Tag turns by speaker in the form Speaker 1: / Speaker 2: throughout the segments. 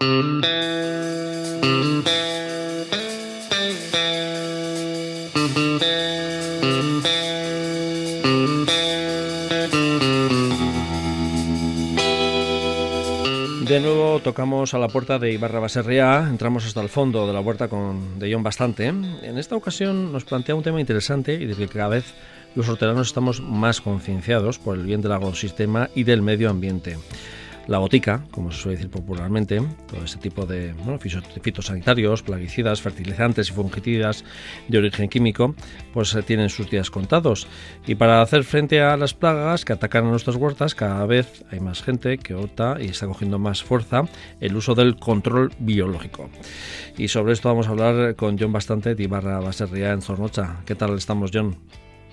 Speaker 1: De nuevo tocamos a la puerta de Ibarra Baserria, entramos hasta el fondo de la puerta con de Bastante. En esta ocasión nos plantea un tema interesante y de que cada vez los hortelanos estamos más concienciados por el bien del ecosistema y del medio ambiente. La botica, como se suele decir popularmente, todo este tipo de fitosanitarios, plaguicidas, fertilizantes y fungicidas de origen químico, pues eh, tienen sus días contados. Y para hacer frente a las plagas que atacan a nuestras huertas, cada vez hay más gente que opta y está cogiendo más fuerza el uso del control biológico. Y sobre esto vamos a hablar con John Bastante de Ibarra Baserria en Zornocha. ¿Qué tal estamos, John?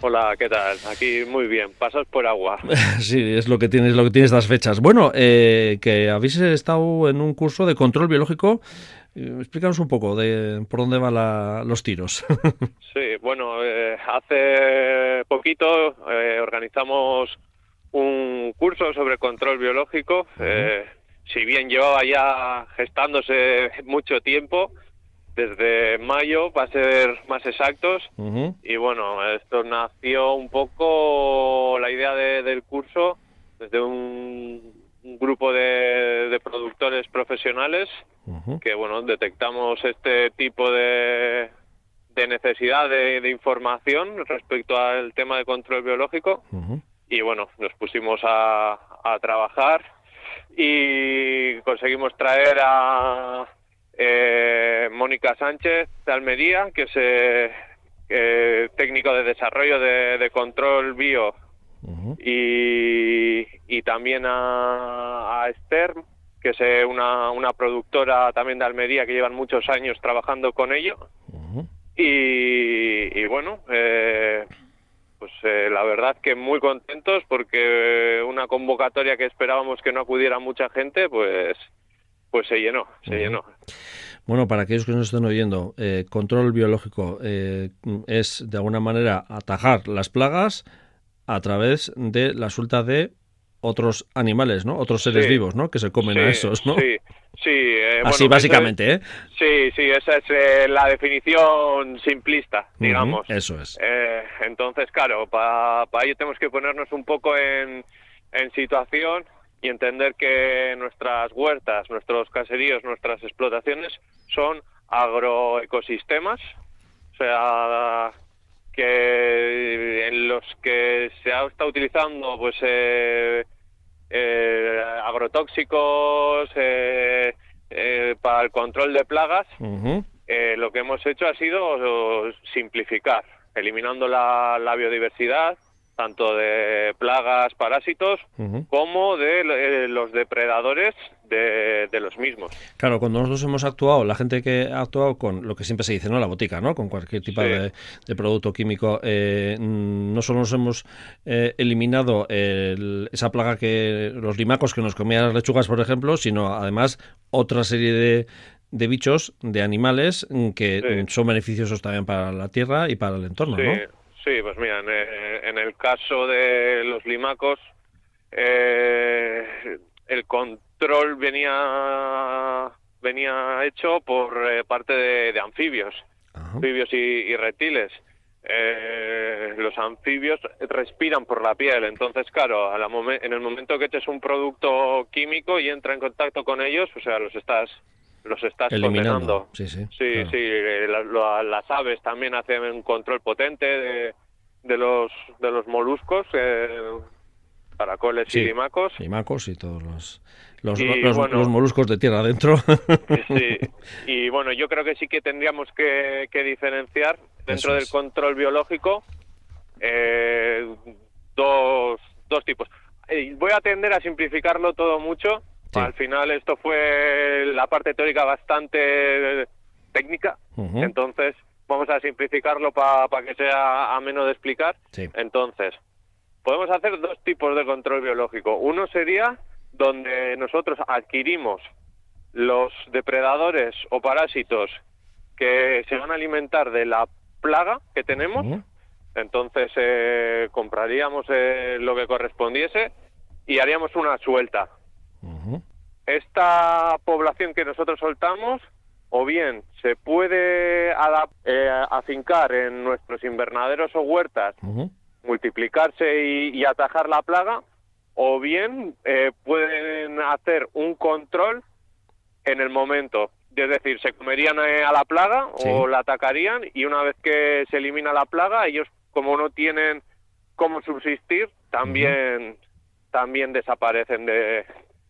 Speaker 2: Hola, ¿qué tal? Aquí muy bien, pasas por agua.
Speaker 1: sí, es lo que tienes, lo que tienes estas fechas. Bueno, eh, que habéis estado en un curso de control biológico. Eh, explícanos un poco de por dónde van los tiros.
Speaker 2: sí, bueno, eh, hace poquito organizamos un curso sobre control biológico. si bien llevaba ya gestándose mucho tiempo, desde mayo, para ser más exactos. Y bueno, esto nació un poco la idea del curso desde un, grupo de, productores profesionales que, bueno, detectamos este tipo de, de necesidad de, información respecto al tema de control biológico. Y bueno, nos pusimos a, a trabajar y conseguimos traer a eh, Mónica Sánchez de Almería, que es eh, técnico de desarrollo de, control bio, y, también a, Esther, que es eh, una, una, productora también de Almería que llevan muchos años trabajando con ello. y, bueno, pues la verdad que muy contentos porque una convocatoria que esperábamos que no acudiera mucha gente, pues pues se llenó, se llenó.
Speaker 1: Bueno, para aquellos que nos estén oyendo, eh, control biológico eh, es de alguna manera atajar las plagas a través de la suelta de otros animales, ¿no? Otros seres vivos, ¿no? Que se comen a esos, ¿no?
Speaker 2: Sí, sí.
Speaker 1: Eh, Así básicamente, ¿eh?
Speaker 2: Sí, sí, esa es la definición simplista, digamos.
Speaker 1: eso es.
Speaker 2: entonces, claro, para ello tenemos que ponernos un poco en, en situación y entender que nuestras huertas, nuestros caseríos, nuestras explotaciones son agroecosistemas, o sea, que en los que se ha estado utilizando pues eh, eh, agrotóxicos eh, para el control de plagas, lo que hemos hecho ha sido simplificar, eliminando la biodiversidad, tanto de plagas, parásitos, como de eh, los depredadores de, los mismos.
Speaker 1: Claro, cuando nosotros hemos actuado, la gente que ha actuado con lo que siempre se dice, ¿no? La botica, ¿no? Con cualquier tipo de, producto químico, eh, no solo nos hemos eh, eliminado esa plaga que los limacos que nos comían las lechugas, por ejemplo, sino además otra serie de, de bichos, de animales que son beneficiosos también para la tierra y para el entorno, ¿no?
Speaker 2: Sí, pues mira, en, el caso de los limacos, eh, el control venía venía hecho por eh, parte de, anfibios, anfibios y, reptiles. Eh, los anfibios respiran por la piel, entonces claro, en el momento que eches un producto químico y entra en contacto con ellos, o sea, los estás los estás condenando.
Speaker 1: Sí, sí.
Speaker 2: Sí, sí. Eh, las aves también hacen un control potente de, de los de los moluscos, eh, caracoles y limacos.
Speaker 1: Limacos y todos los los, los, moluscos de tierra adentro.
Speaker 2: sí. Y bueno, yo creo que sí que tendríamos que, diferenciar dentro del control biológico eh, dos, dos tipos. Eh, voy a tender a simplificarlo todo mucho al final esto fue la parte teórica bastante técnica, entonces vamos a simplificarlo para que sea ameno de explicar. Entonces, podemos hacer dos tipos de control biológico. Uno sería donde nosotros adquirimos los depredadores o parásitos que se van a alimentar de la plaga que tenemos. Entonces eh, compraríamos eh, lo que correspondiese y haríamos una suelta. Esta población que nosotros soltamos o bien se puede eh, afincar en nuestros invernaderos o huertas, multiplicarse y, atajar la plaga, o bien eh, pueden hacer un control en el momento. Es decir, se comerían eh, a la plaga o la atacarían y una vez que se elimina la plaga, ellos como no tienen cómo subsistir, también, también desaparecen de,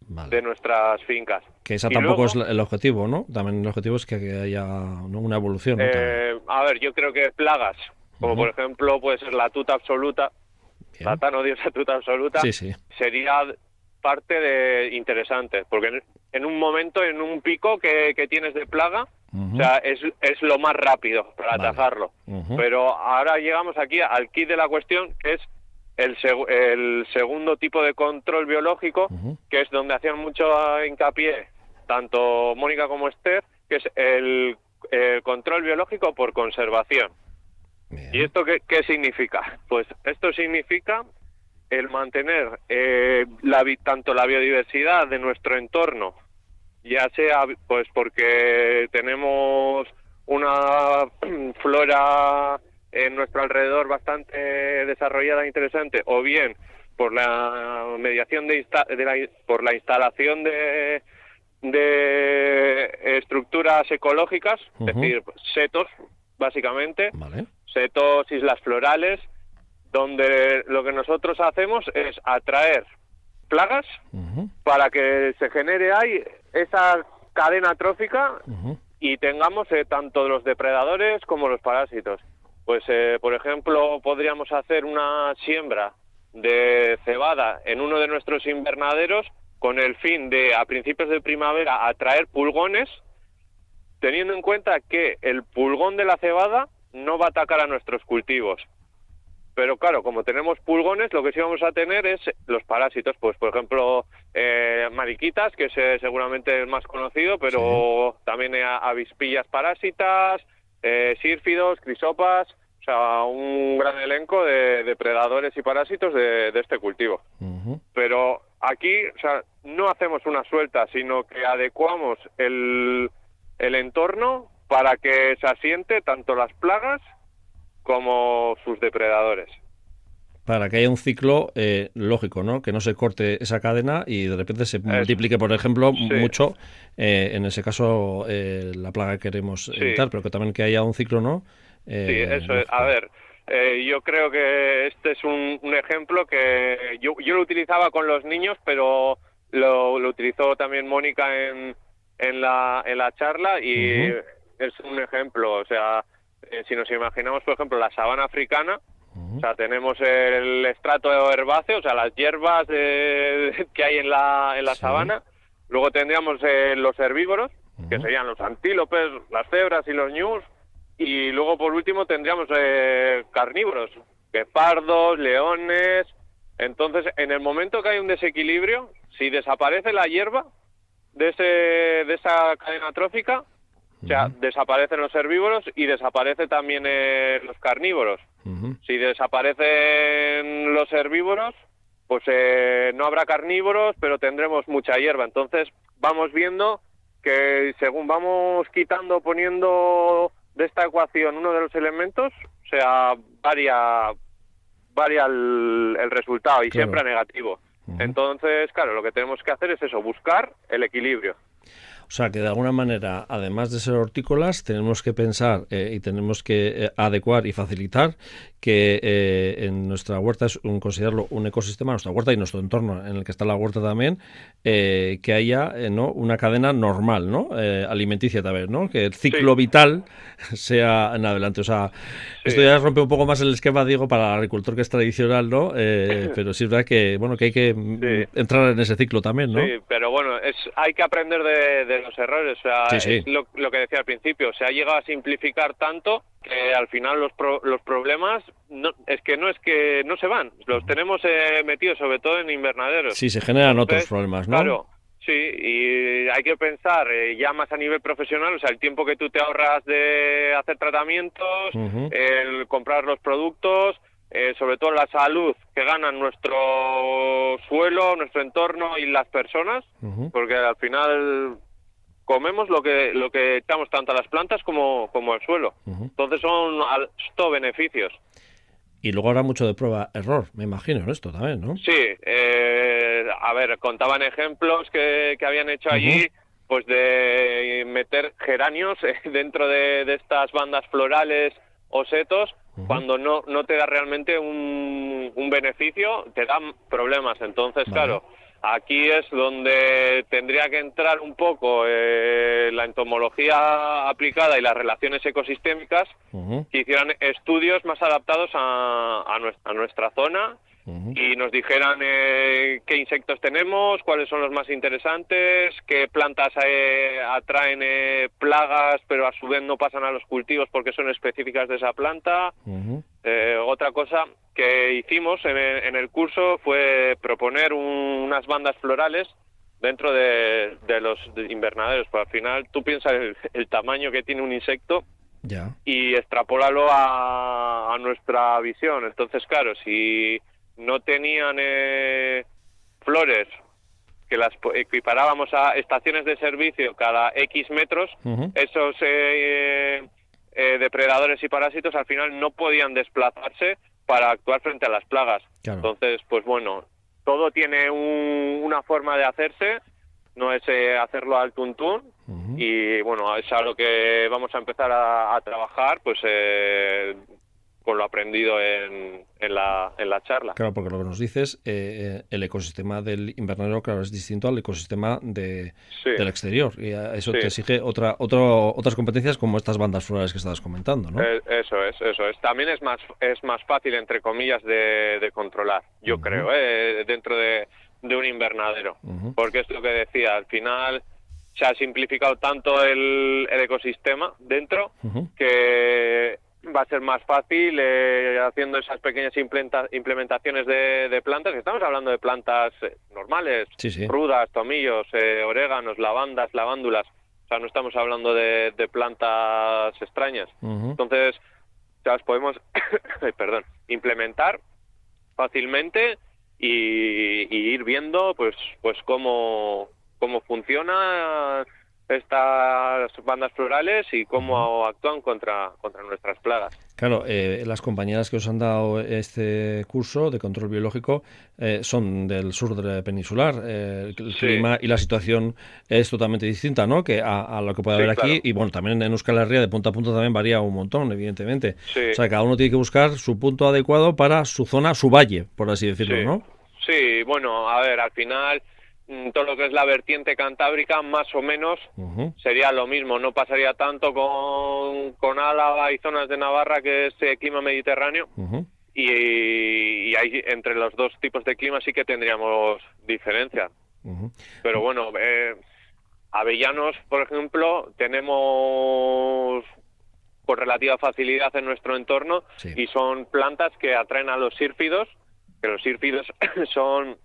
Speaker 2: de nuestras fincas.
Speaker 1: Que esa tampoco es el objetivo, ¿no? También el objetivo es que haya una evolución.
Speaker 2: Eh, a ver, yo creo que plagas, como por ejemplo puede ser la tuta absoluta, la tan odiosa tuta absoluta, sería parte de interesante, porque en, un momento, en un pico que, tienes de plaga, o sea, es, es, lo más rápido para atajarlo. Pero ahora llegamos aquí al kit de la cuestión, que es el, el segundo tipo de control biológico, que es donde hacían mucho hincapié tanto Mónica como Esther, que es el, control biológico por conservación. ¿Y esto qué, significa? Pues esto significa el mantener eh, la, tanto la biodiversidad de nuestro entorno, ya sea pues porque tenemos una flora en nuestro alrededor bastante desarrollada e interesante, o bien por la mediación de, la, por la instalación de, de estructuras ecológicas, es decir, setos, básicamente, setos, islas florales, donde lo que nosotros hacemos es atraer plagas para que se genere ahí esa cadena trófica y tengamos eh, tanto los depredadores como los parásitos. Pues, eh, por ejemplo, podríamos hacer una siembra de cebada en uno de nuestros invernaderos con el fin de, a principios de primavera, atraer pulgones, teniendo en cuenta que el pulgón de la cebada no va a atacar a nuestros cultivos. Pero claro, como tenemos pulgones, lo que sí vamos a tener es los parásitos, pues por ejemplo, eh, mariquitas, que es seguramente el más conocido, pero también avispillas parásitas, eh, sírfidos, crisopas, o sea, un gran elenco de depredadores y parásitos de, este cultivo. Pero aquí, o sea, no hacemos una suelta, sino que adecuamos el, el entorno para que se asiente tanto las plagas como sus depredadores
Speaker 1: para que haya un ciclo eh, lógico, ¿no? Que no se corte esa cadena y de repente se multiplique, por ejemplo, mucho, eh, en ese caso, eh, la plaga que queremos evitar, pero que también que haya un ciclo, ¿no?
Speaker 2: sí, eso es. A ver, yo creo que este es un, ejemplo que yo, yo, lo utilizaba con los niños, pero lo, lo utilizó también Mónica en, en, la, en la charla y es un ejemplo. O sea, si nos imaginamos, por ejemplo, la sabana africana, o sea, tenemos el estrato herbáceo, o sea, las hierbas que hay en la, en la sabana. Luego tendríamos eh, los herbívoros, que serían los antílopes, las cebras y los ñus. Y luego, por último, tendríamos eh, carnívoros, pardos, leones. Entonces, en el momento que hay un desequilibrio, si desaparece la hierba de, ese, de esa cadena trófica, o sea, desaparecen los herbívoros y desaparece también eh, los carnívoros. Si desaparecen los herbívoros, pues eh, no habrá carnívoros, pero tendremos mucha hierba. Entonces vamos viendo que según vamos quitando, poniendo de esta ecuación uno de los elementos, o sea, varía, varía el, resultado y siempre a negativo. Entonces, claro, lo que tenemos que hacer es eso, buscar el equilibrio.
Speaker 1: O sea que de alguna manera, además de ser hortícolas, tenemos que pensar eh, y tenemos que eh, adecuar y facilitar que eh, en nuestra huerta es un, considerarlo un ecosistema, nuestra huerta y nuestro entorno en el que está la huerta también, que haya no una cadena normal, ¿no? alimenticia también, ¿no? Que el ciclo vital sea en adelante. O sea, esto ya rompe un poco más el esquema, digo, para el agricultor que es tradicional, ¿no? pero sí es verdad que, bueno, que hay que entrar en ese ciclo también, ¿no?
Speaker 2: Sí, pero bueno, es, hay que aprender de los errores. O sea, es lo, que decía al principio. Se ha llegado a simplificar tanto que al final los, los problemas no, es que no es que no se van. Los tenemos eh, metidos sobre todo en invernaderos.
Speaker 1: Sí, se generan otros problemas, ¿no?
Speaker 2: Claro. Sí, y hay que pensar eh, ya más a nivel profesional, o sea, el tiempo que tú te ahorras de hacer tratamientos, el comprar los productos, eh, sobre todo la salud que ganan nuestro suelo, nuestro entorno y las personas, porque al final comemos lo que lo que echamos tanto a las plantas como, como al suelo. Entonces son esto beneficios.
Speaker 1: Y luego habrá mucho de prueba error, me imagino, en esto también, ¿no?
Speaker 2: Sí, eh, a ver, contaban ejemplos que, que habían hecho allí, pues de meter geranios dentro de, estas bandas florales o setos, cuando no, no te da realmente un, un beneficio, te dan problemas. Entonces, claro, Aquí es donde tendría que entrar un poco eh, la entomología aplicada y las relaciones ecosistémicas que hicieran estudios más adaptados a, nuestra, zona y nos dijeran eh, qué insectos tenemos, cuáles son los más interesantes, qué plantas eh, atraen plagas pero a su vez no pasan a los cultivos porque son específicas de esa planta. otra cosa que hicimos en el, curso fue proponer unas bandas florales dentro de, los invernaderos, porque al final tú piensas el, tamaño que tiene un insecto y extrapólalo a, nuestra visión. Entonces, claro, si no tenían eh, flores que las equiparábamos a estaciones de servicio cada X metros, esos eh, eh, depredadores y parásitos al final no podían desplazarse para actuar frente a las plagas. Entonces, pues bueno, todo tiene una forma de hacerse, no es eh, hacerlo al tuntún y bueno, es algo que vamos a empezar a, trabajar pues eh, con lo aprendido en, en, la, en la charla.
Speaker 1: Claro, porque lo que nos dices, eh, el ecosistema del invernadero, claro, es distinto al ecosistema de, del exterior. Y eso te exige otra, otras competencias como estas bandas florales que estabas comentando, ¿no?
Speaker 2: Eh, eso es, eso es. También es más, es más fácil, entre comillas, de, controlar, yo creo, eh, dentro de, un invernadero. Porque es lo que decía, al final se ha simplificado tanto el, el ecosistema dentro que va a ser más fácil eh, haciendo esas pequeñas implementaciones de, plantas. Estamos hablando de plantas eh, normales, rudas, tomillos, eh, oréganos, lavandas, lavándulas. O sea, no estamos hablando de, plantas extrañas. Entonces, las podemos, perdón, implementar fácilmente y, y, ir viendo, pues, pues cómo, cómo funciona estas bandas florales y cómo actúan contra, contra nuestras plagas.
Speaker 1: Claro, eh, las compañeras que os han dado este curso de control biológico eh, son del sur de peninsular. Eh, el clima y la situación es totalmente distinta ¿no? que a, lo que puede haber aquí. Y bueno, también en Euskal Herria de punto a punto también varía un montón, evidentemente. O sea, cada uno tiene que buscar su punto adecuado para su zona, su valle, por así decirlo, ¿no?
Speaker 2: Sí, bueno, a ver, al final todo lo que es la vertiente cantábrica, más o menos sería lo mismo. No pasaría tanto con, con Álava y zonas de Navarra, que es eh, clima mediterráneo. y, y ahí, entre los dos tipos de clima sí que tendríamos diferencia. Pero bueno, eh, avellanos, por ejemplo, tenemos con relativa facilidad en nuestro entorno y son plantas que atraen a los sírfidos, que los sírfidos son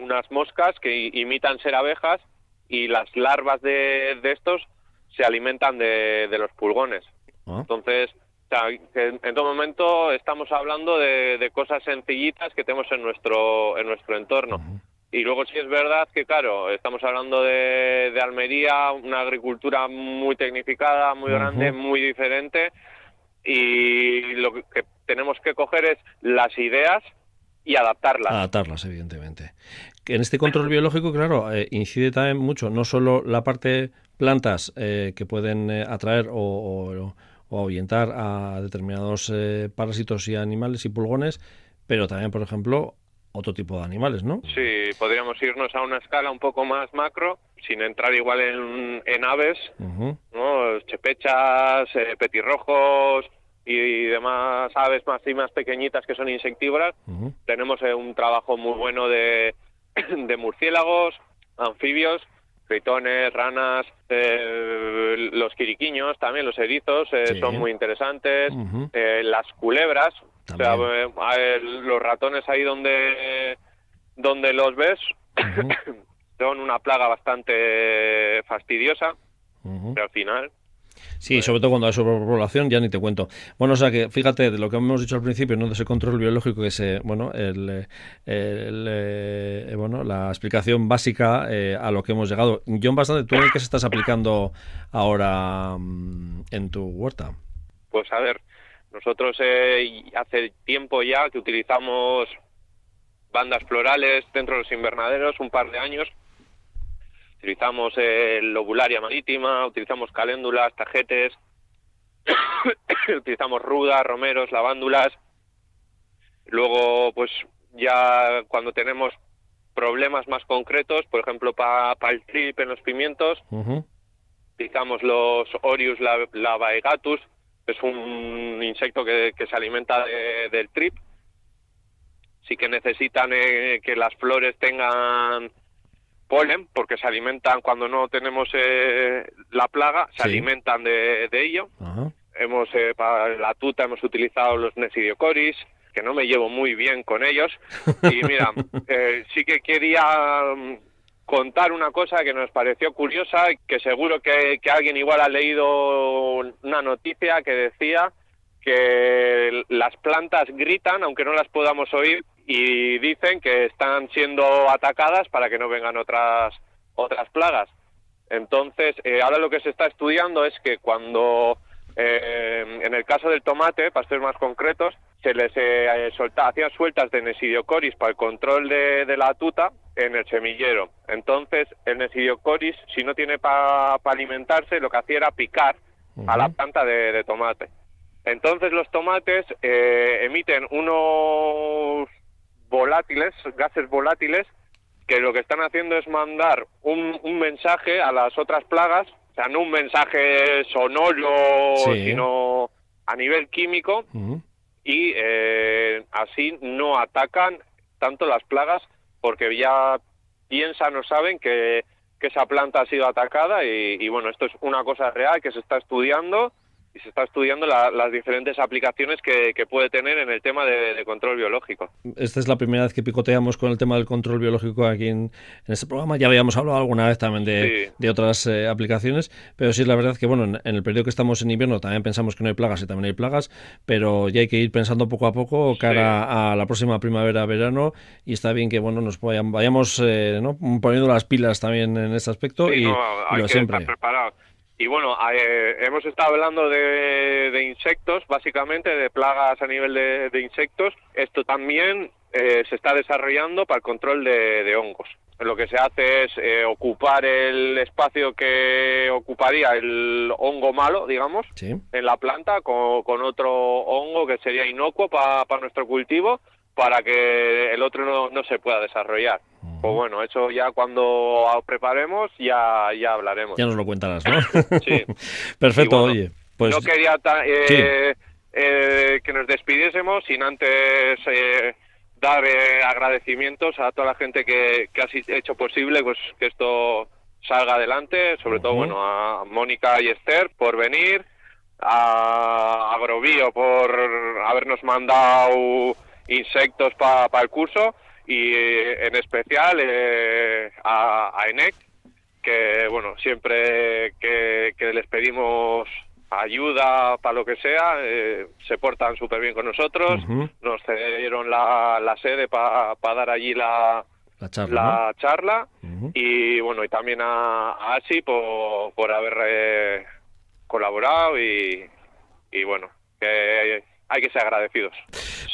Speaker 2: unas moscas que imitan ser abejas y las larvas de, estos se alimentan de, los pulgones. Ah. Entonces, en todo momento estamos hablando de, cosas sencillitas que tenemos en nuestro, en nuestro entorno. Y luego sí es verdad que, claro, estamos hablando de, Almería, una agricultura muy tecnificada, muy grande, muy diferente, y lo que tenemos que coger es las ideas y adaptarlas.
Speaker 1: Adaptarlas, evidentemente. En este control biológico, claro, eh, incide también mucho, no solo la parte plantas eh, que pueden eh, atraer o, o, ahuyentar a determinados parásitos y animales y pulgones, pero también, por ejemplo, otro tipo de animales, ¿no?
Speaker 2: Sí, podríamos irnos a una escala un poco más macro, sin entrar igual en, aves, ¿no? Chepechas, petirrojos, y demás aves más y más pequeñitas que son insectívoras. Tenemos un trabajo muy bueno de, de murciélagos, anfibios, tritones, ranas, eh, los quiriquiños, también los erizos eh, son muy interesantes, eh, las culebras, los ratones ahí donde, donde los ves son una plaga bastante fastidiosa, pero al final
Speaker 1: Sí, sobre todo cuando hay sobrepoblación, ya ni te cuento. Bueno, o sea que fíjate de lo que hemos dicho al principio, ¿no? de ese control biológico, que es eh, bueno, el, eh, bueno, la explicación básica a lo que hemos llegado. John, bastante, ¿tú en qué se estás aplicando ahora mm, en tu huerta?
Speaker 2: Pues a ver, nosotros hace tiempo ya que utilizamos bandas florales dentro de los invernaderos, un par de años, Utilizamos el lobularia marítima, utilizamos caléndulas, tajetes, utilizamos rudas, romeros, lavándulas. Luego, pues ya cuando tenemos problemas más concretos, por ejemplo, para el trip en los pimientos, utilizamos los Orius lavaegatus, que es un insecto que, se alimenta del trip. Sí que necesitan eh, que las flores tengan polen, porque se alimentan cuando no tenemos eh, la plaga, se alimentan de, ello. Hemos eh, para la tuta hemos utilizado los nesidiocoris, que no me llevo muy bien con ellos. Y mira, eh, sí que quería mm, contar una cosa que nos pareció curiosa, que seguro que, que alguien igual ha leído una noticia que decía que las plantas gritan, aunque no las podamos oír, y dicen que están siendo atacadas para que no vengan otras otras plagas. Entonces, eh, ahora lo que se está estudiando es que cuando, eh, en el caso del tomate, para ser más concretos, se les eh, hacían sueltas de nesidiocoris para el control de, la tuta en el semillero. Entonces, el nesidiocoris, si no tiene para alimentarse, lo que hacía era picar a la planta de, tomate. Entonces, los tomates emiten unos volátiles, gases volátiles, que lo que están haciendo es mandar un, mensaje a las otras plagas, o sea, no un mensaje sonoro, sino a nivel químico, y eh, así no atacan tanto las plagas porque ya piensan o saben que, esa planta ha sido atacada y, bueno, esto es una cosa real que se está estudiando y se está estudiando las diferentes aplicaciones que, puede tener en el tema de, control biológico.
Speaker 1: Esta es la primera vez que picoteamos con el tema del control biológico aquí en, este programa. Ya habíamos hablado alguna vez también de, otras eh, aplicaciones, pero sí es la verdad que bueno, en, el periodo que estamos en invierno también pensamos que no hay plagas y también hay plagas, pero ya hay que ir pensando poco a poco cara a la próxima primavera-verano y está bien que bueno nos vayamos eh, poniendo las pilas también en este aspecto y,
Speaker 2: lo siempre. Estar preparado. Y bueno, eh, hemos estado hablando de, insectos, básicamente, de plagas a nivel de, insectos. Esto también eh, se está desarrollando para el control de, hongos. Lo que se hace es eh, ocupar el espacio que ocuparía el hongo malo, digamos, en la planta con, otro hongo que sería inocuo para nuestro cultivo para que el otro no, se pueda desarrollar. Pues bueno, eso ya cuando preparemos ya, ya hablaremos.
Speaker 1: Ya nos lo contarás, ¿no? sí. Perfecto, oye. Pues...
Speaker 2: No quería eh, eh, que nos despidiésemos sin antes eh, dar agradecimientos a toda la gente que, que ha hecho posible pues, que esto salga adelante, sobre todo bueno a Mónica y Esther por venir, a Agrobio por habernos mandado insectos para el curso y eh, en especial eh, a, ENEC, que bueno, siempre que, les pedimos ayuda para lo que sea, eh, se portan súper bien con nosotros, nos cedieron la, la sede para dar allí la, la charla, y bueno, y también a, Asi por, por haber colaborado y, y bueno, que hay que ser agradecidos.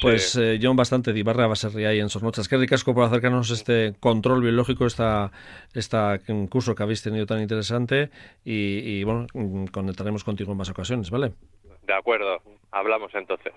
Speaker 1: Pues eh, John, bastante de Ibarra Baserria y en Sornochas. Qué ricasco por acercarnos este control biológico, esta, esta curso que habéis tenido tan interesante y, y bueno, conectaremos contigo en más ocasiones, ¿vale?
Speaker 2: De acuerdo, hablamos entonces.